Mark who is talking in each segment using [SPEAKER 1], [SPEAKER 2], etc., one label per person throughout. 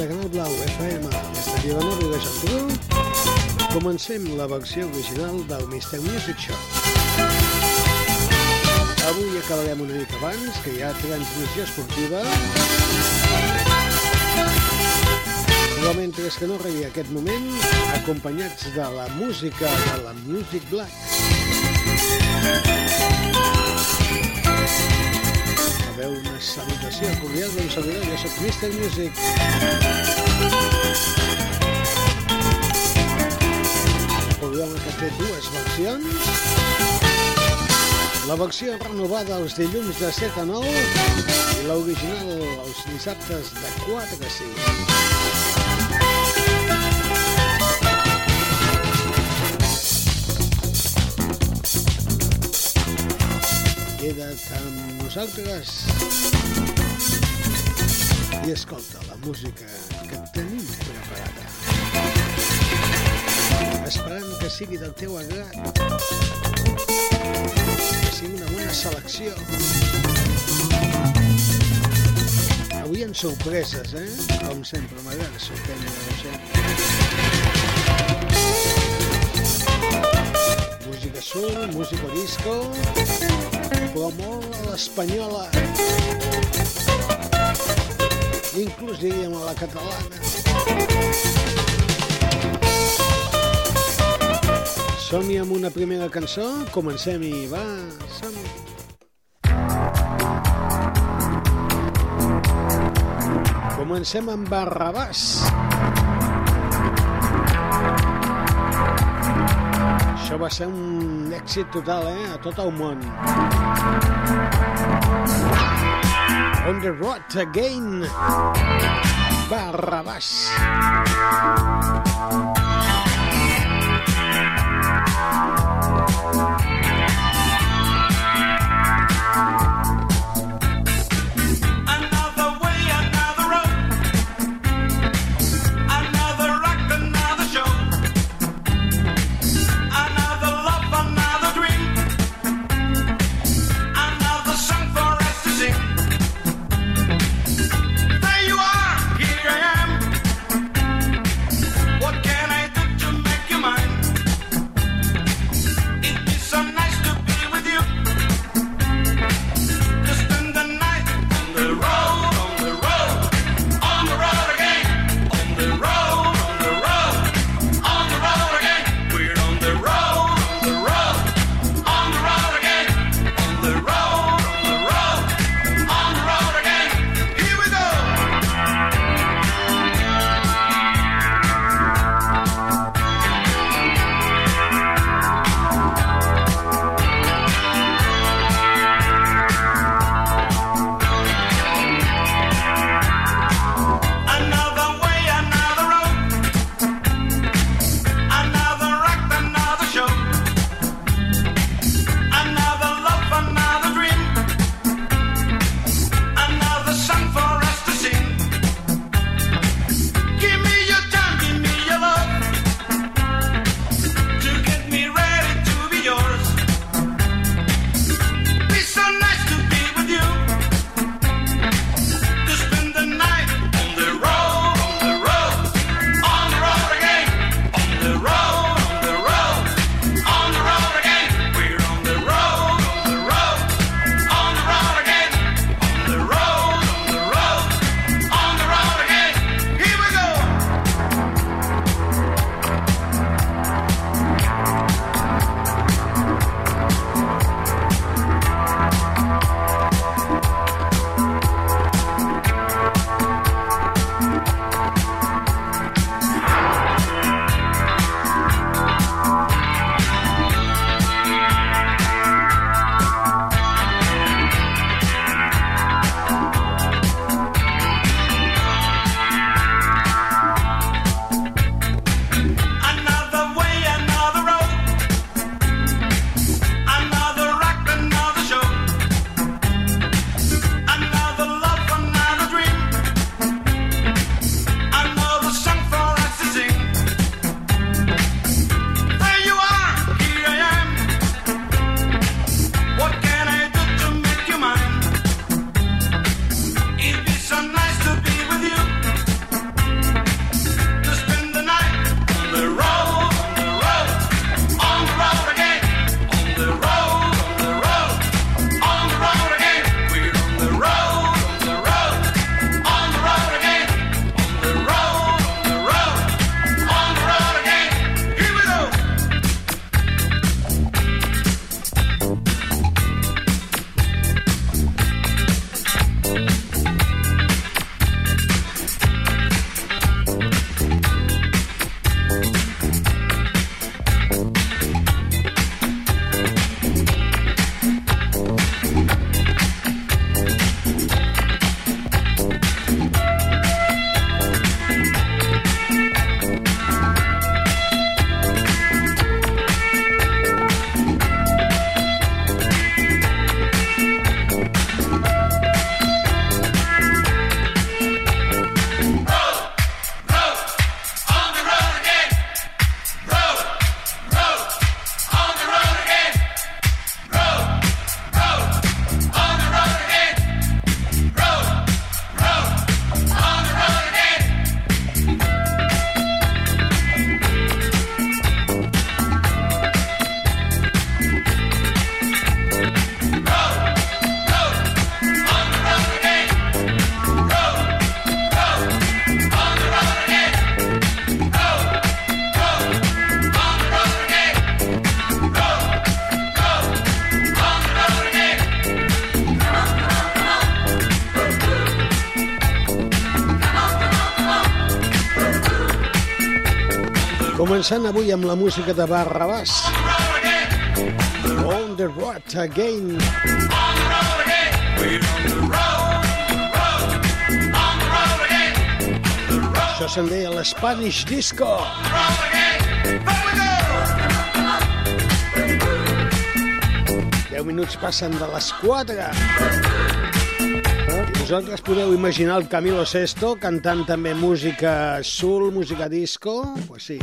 [SPEAKER 1] De Canal Blau FM, des de Vilanova i la Geltrú, comencem la versió original del Mr. Music Show. Avui acabarem una mica abans, que hi ha transmissió esportiva. Però mentre que no arribi aquest moment, acompanyats de la música de la Music Black, veure una salutació cordial d'un servidor, jo soc Mr. Music. Programa que té dues versions. La versió renovada els dilluns de 7 a 9 i l'original els dissabtes de 4 a 6. Queda't amb nosaltres i escolta la música que tenim preparada. Esperant que sigui del teu agrat, que sigui una bona selecció. Avui en sorpreses, eh? Com sempre, m'agrada sorprendre la gent. Música soul, música disco, però molt a l'espanyola. Inclús diríem a la catalana. Som-hi amb una primera cançó? Comencem-hi, va, som-hi. Comencem amb Barrabàs. Això va ser un èxit total, eh? A tot el món. On the road again. Barrabàs.
[SPEAKER 2] Another
[SPEAKER 1] Començant avui amb la música de Barrabàs. On the road again. Això se'n deia l'Spanish Disco. Deu minuts passen de les 4. I vosaltres podeu imaginar el Camilo Sesto cantant també música soul, música disco? Pues sí.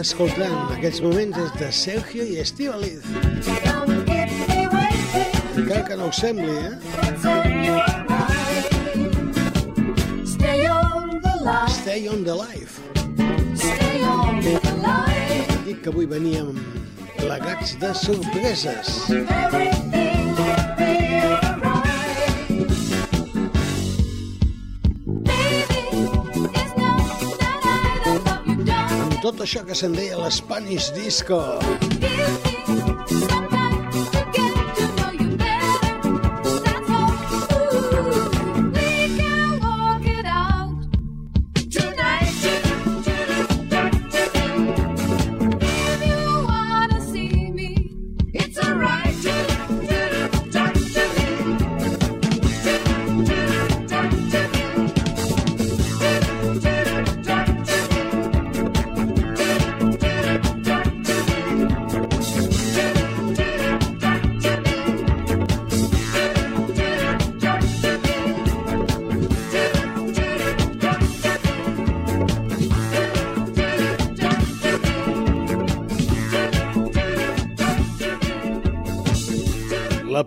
[SPEAKER 1] Escoltant en aquests moments és de Sergio i Estivaliz. Encara que no ho sembli, eh?
[SPEAKER 3] Stay on the line,
[SPEAKER 1] Stay on the life.
[SPEAKER 3] stay on the line.
[SPEAKER 1] Dic que avui veníem plegats de sorpreses.
[SPEAKER 3] Everything
[SPEAKER 1] això que se'n deia l'Spanish Disco.
[SPEAKER 3] give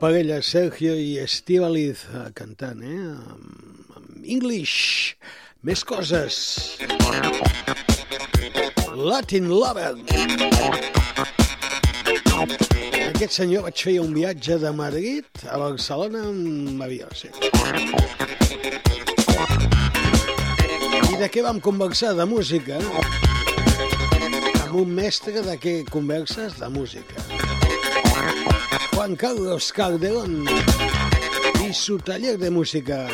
[SPEAKER 1] parella Sergio i Estivaliz eh, cantant, eh? Amb, amb English. Més coses. Latin Lover. Aquest senyor vaig fer un viatge de Madrid a Barcelona amb avió, sí. I de què vam conversar? De música. Amb un mestre de què converses? De música. Juan Carlos Calderón y su taller de música.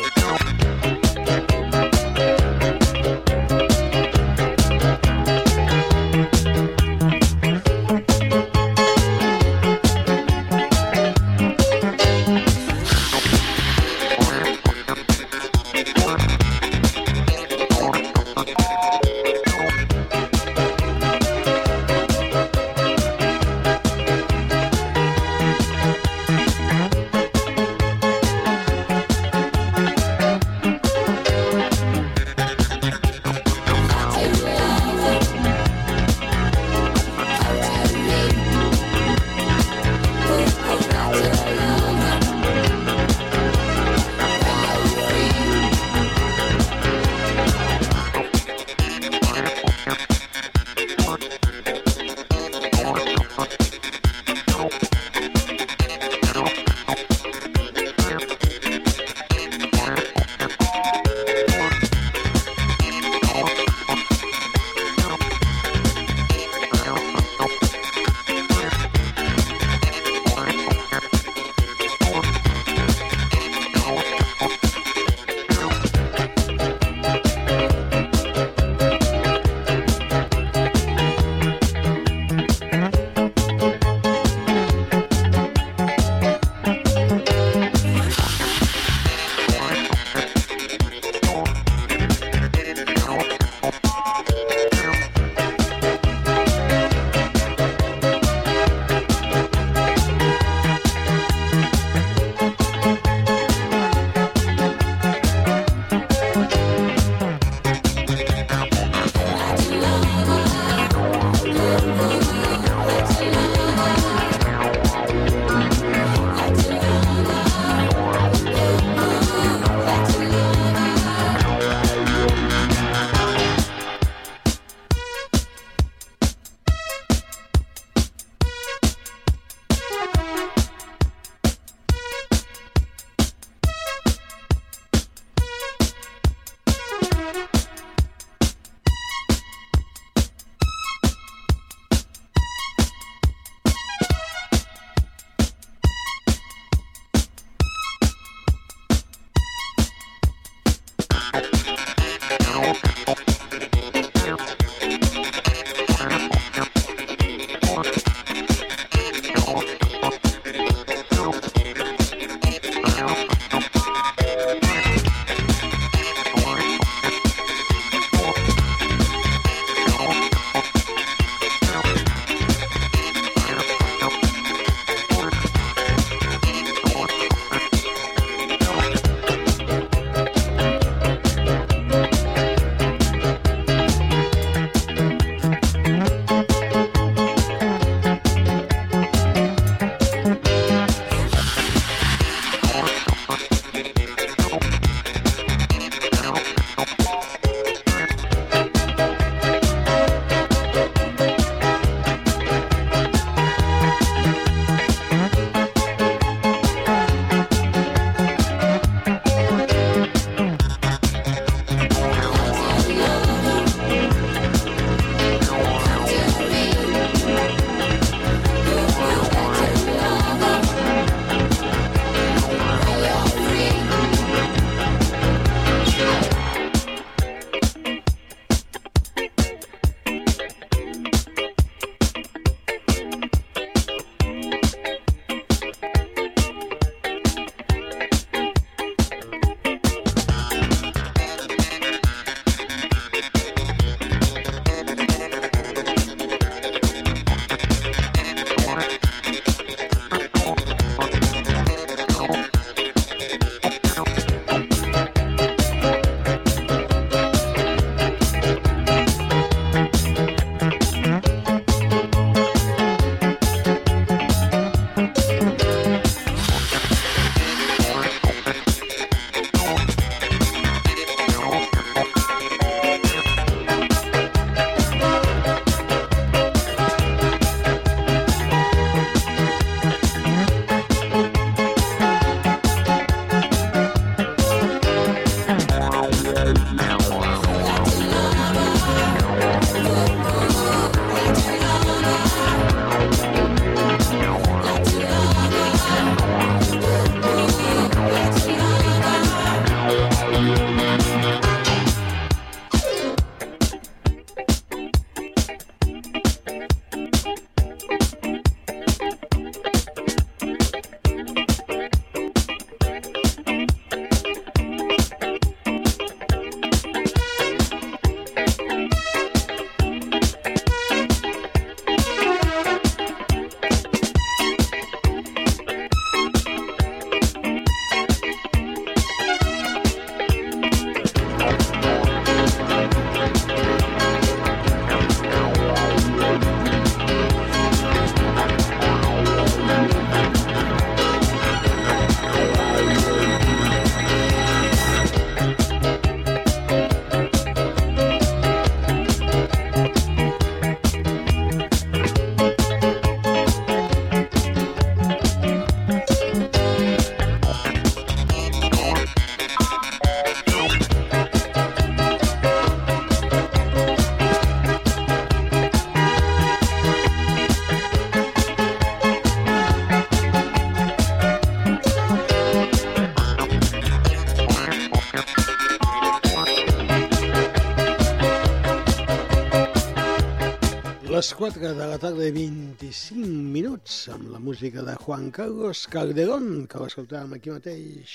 [SPEAKER 1] 4 de la tarda i 25 minuts amb la música de Juan Carlos Calderón, que l'escoltàvem aquí mateix.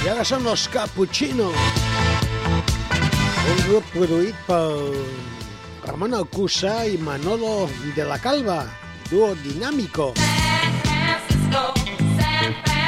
[SPEAKER 1] I ara són los Cappuccino, un grup produït per Ramon Alcusa i Manolo de la Calva, duo dinàmico.
[SPEAKER 3] San Francisco, San Francisco,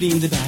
[SPEAKER 4] edeyim
[SPEAKER 1] dedi.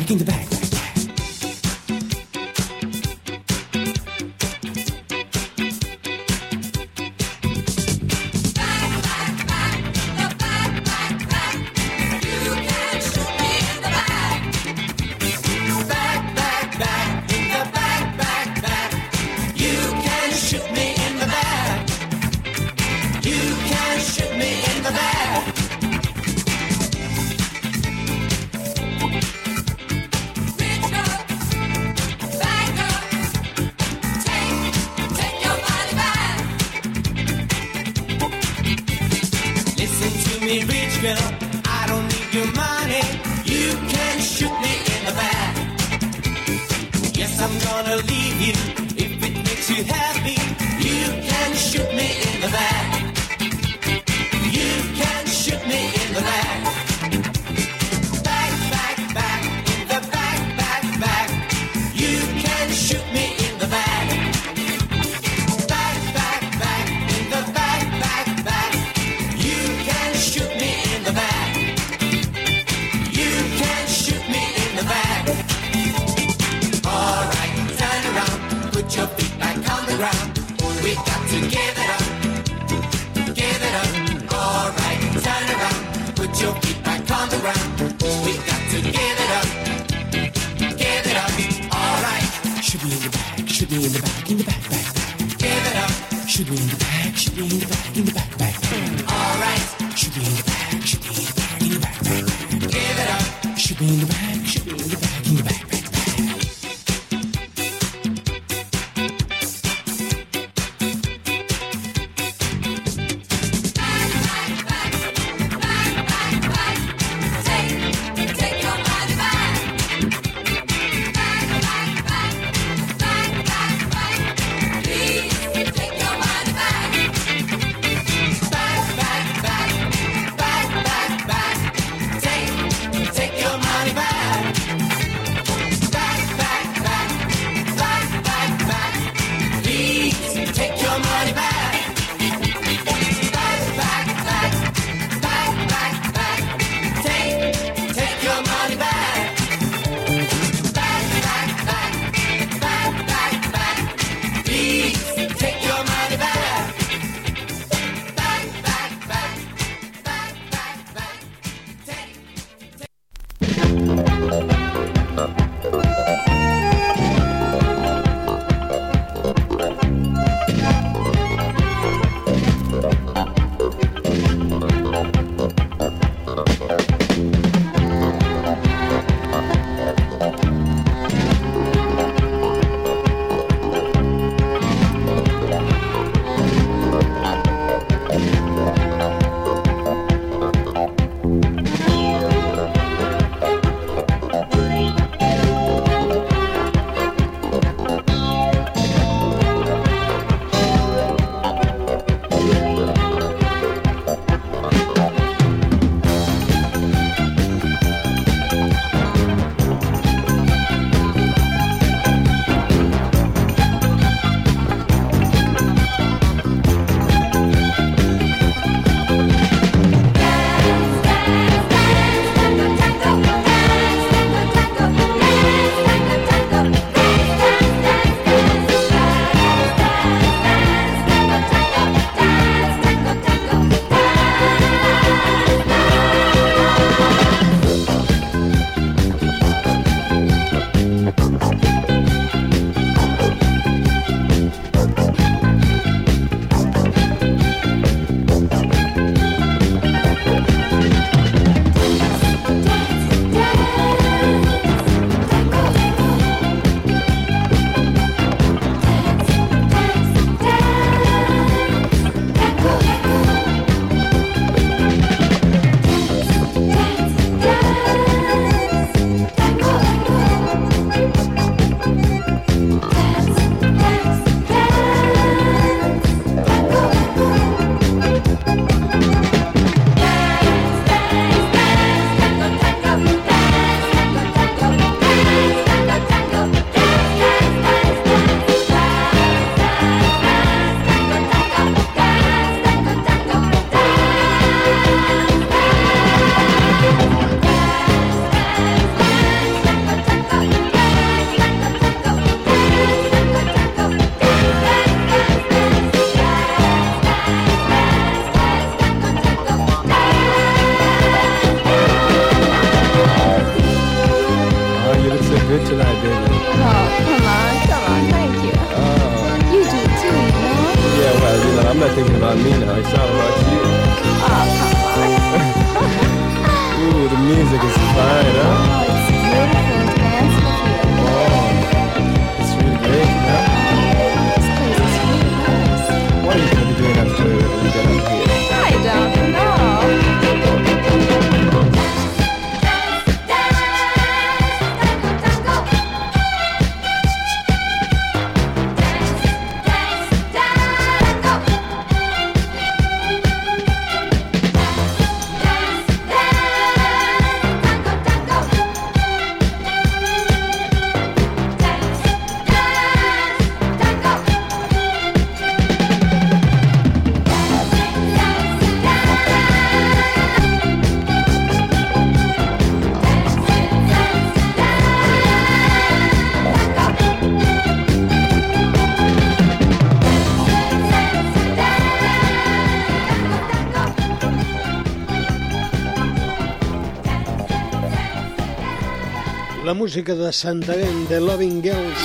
[SPEAKER 1] Música de Santarém, de Loving Girls.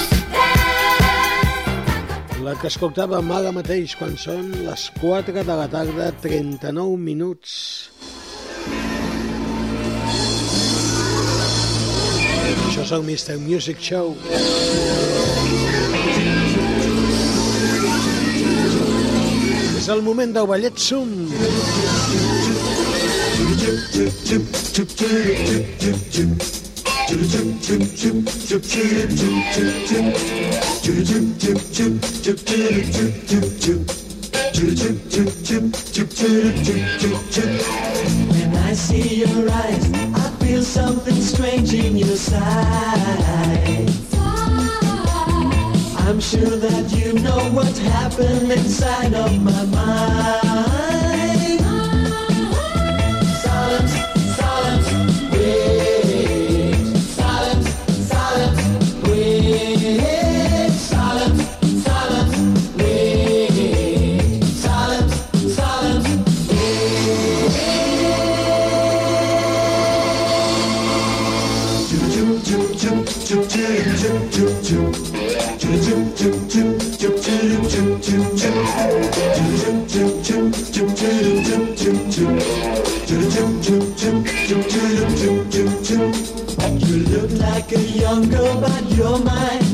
[SPEAKER 1] La que escoltàvem ara mateix quan són les 4 de la tarda, 39 minuts. Això és el Mr. Music Show. És el moment del ballet Zoom.
[SPEAKER 5] When I see your eyes, I feel something strange in your sight. I'm sure that you know what happened inside of my mind. Mind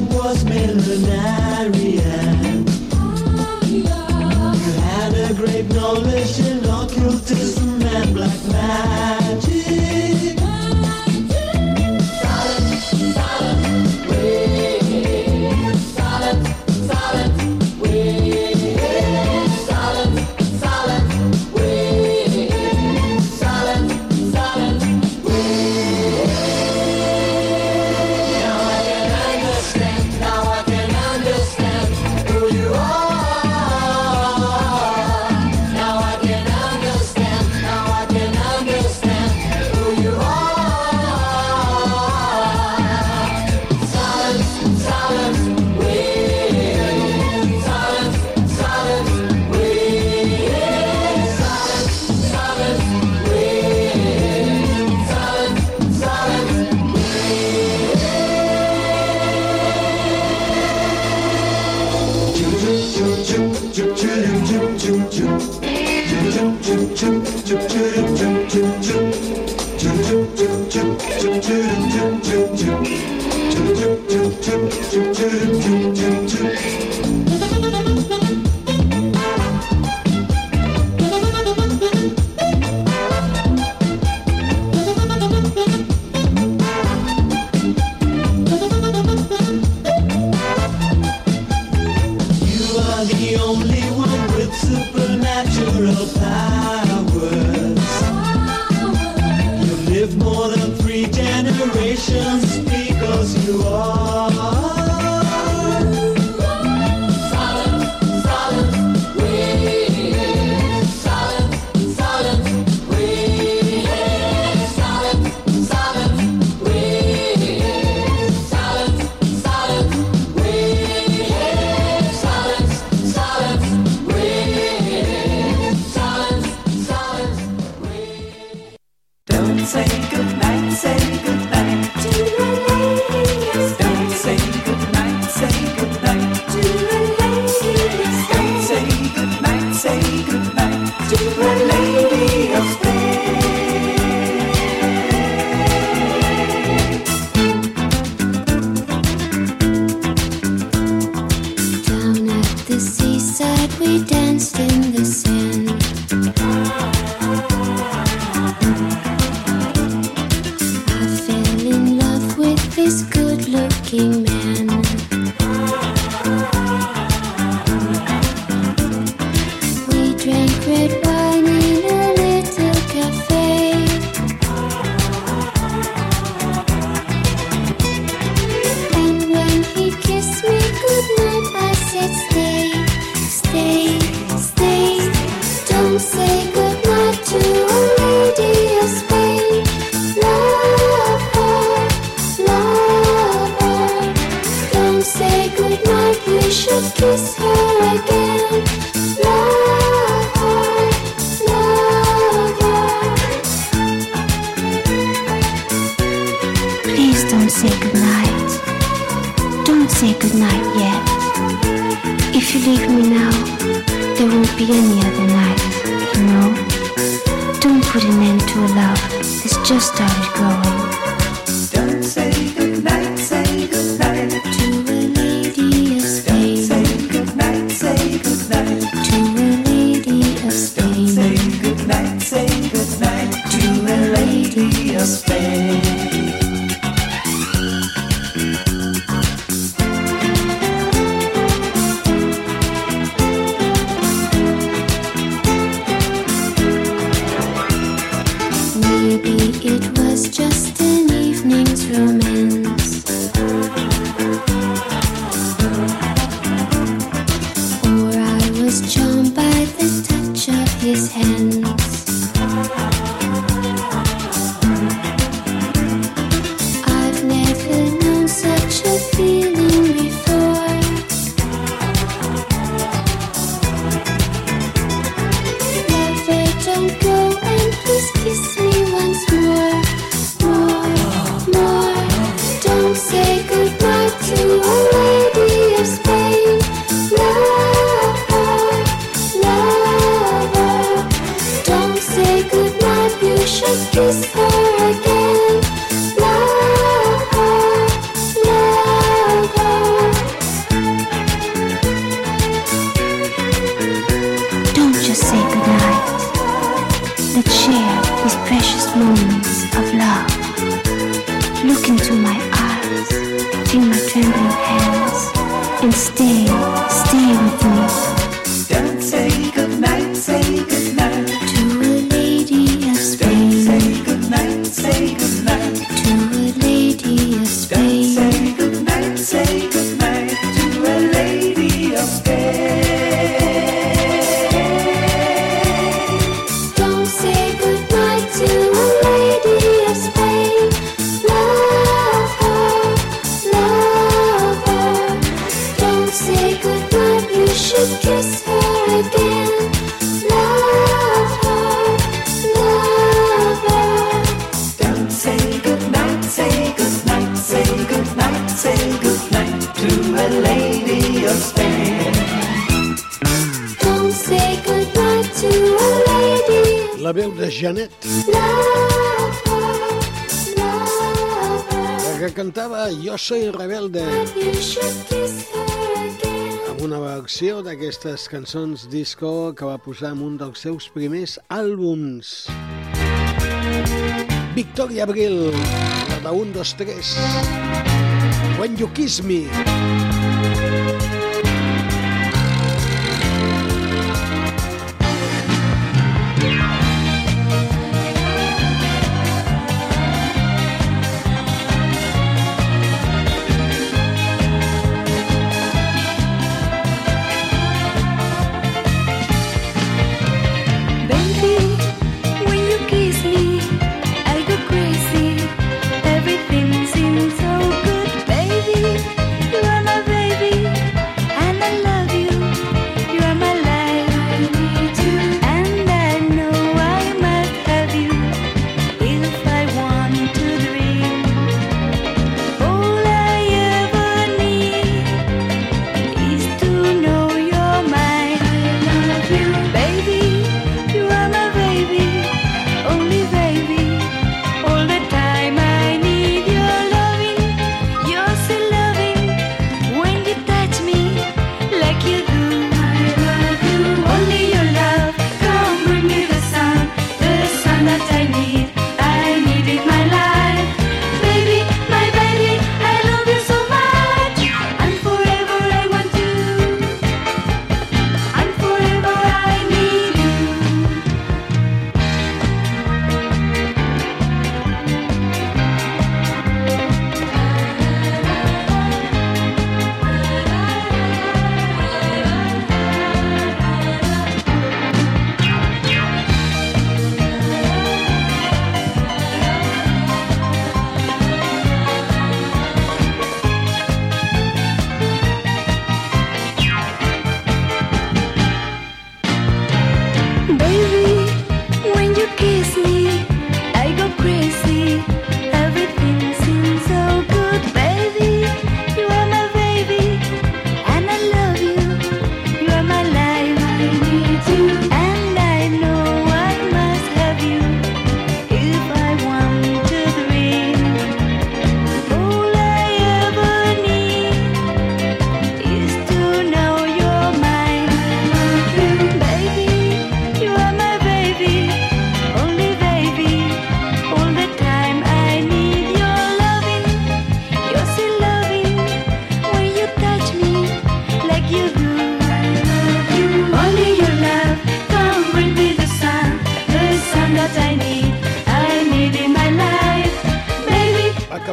[SPEAKER 6] say goodnight to
[SPEAKER 1] Janet. La que cantava Jo soy rebelde. Amb una versió d'aquestes cançons disco que va posar en un dels seus primers àlbums. Victoria Abril, la de 1, 2, 3. When you kiss me.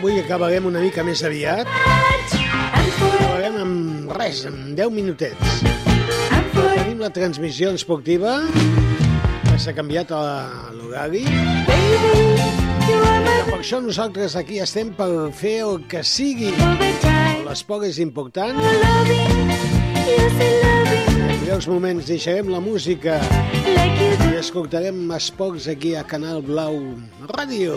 [SPEAKER 1] Avui acabarem una mica més aviat. Acabarem amb res, amb 10 minutets. Tenim la transmissió esportiva, que s'ha canviat l'horari. Per això nosaltres aquí estem per fer el que sigui. L'esport és important. En breus moments deixarem la música i escoltarem esports aquí a Canal Blau Ràdio.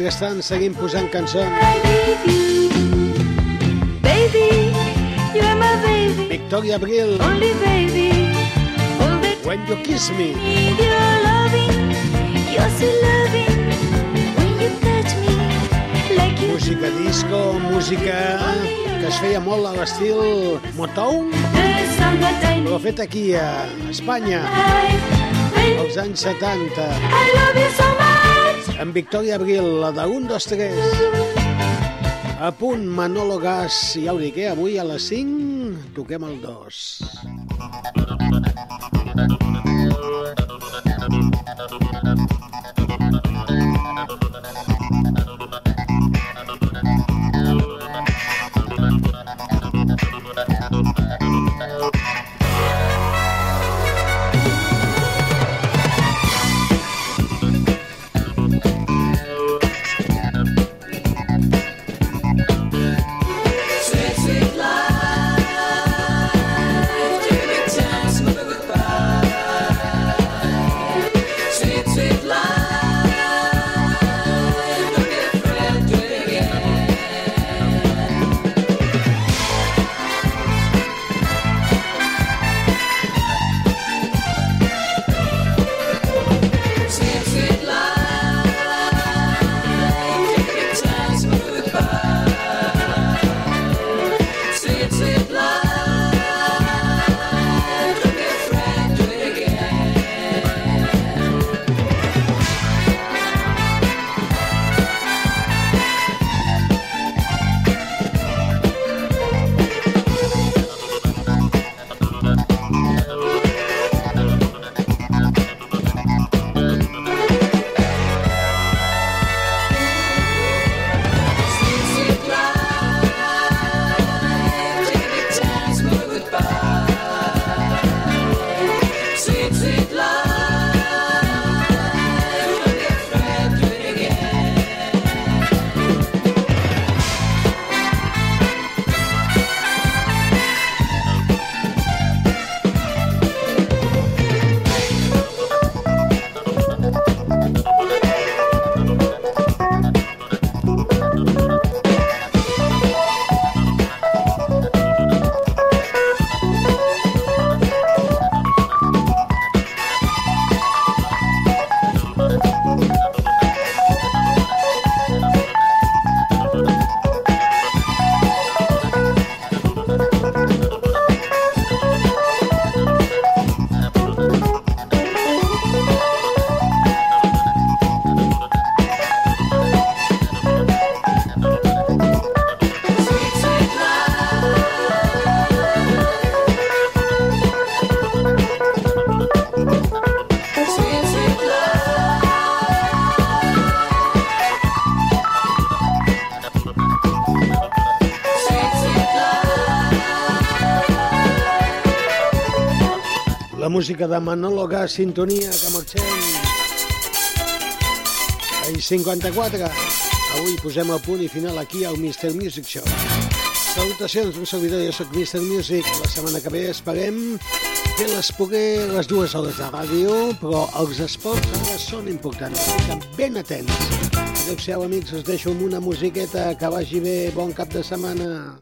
[SPEAKER 1] Mentrestant, seguim posant cançons.
[SPEAKER 7] Baby. You are my baby,
[SPEAKER 1] Victòria Abril,
[SPEAKER 7] only baby. All the
[SPEAKER 1] When You Kiss Me.
[SPEAKER 7] need your loving, you're so loving.
[SPEAKER 1] Música disco, música que es feia molt a l'estil Motown,
[SPEAKER 7] need.
[SPEAKER 1] fet aquí a Espanya, als anys 70.
[SPEAKER 7] I love you so much.
[SPEAKER 1] En Victòria Abril, la de 1, 2, 3. A punt, Manolo Gas, ja ho dic, eh? avui a les 5 toquem el 2.
[SPEAKER 8] Sweet,
[SPEAKER 1] Música de Manolo Gas, sintonia, que marxem. Ai, 54. Avui posem el punt i final aquí al Mr. Music Show. Salutacions, un servidor, jo soc Mr. Music. La setmana que ve esperem fer les poder les dues hores de ràdio, però els esports ara són importants. Estan ben atents. Adéu-siau, amics, us deixo amb una musiqueta que vagi bé. Bon cap de setmana.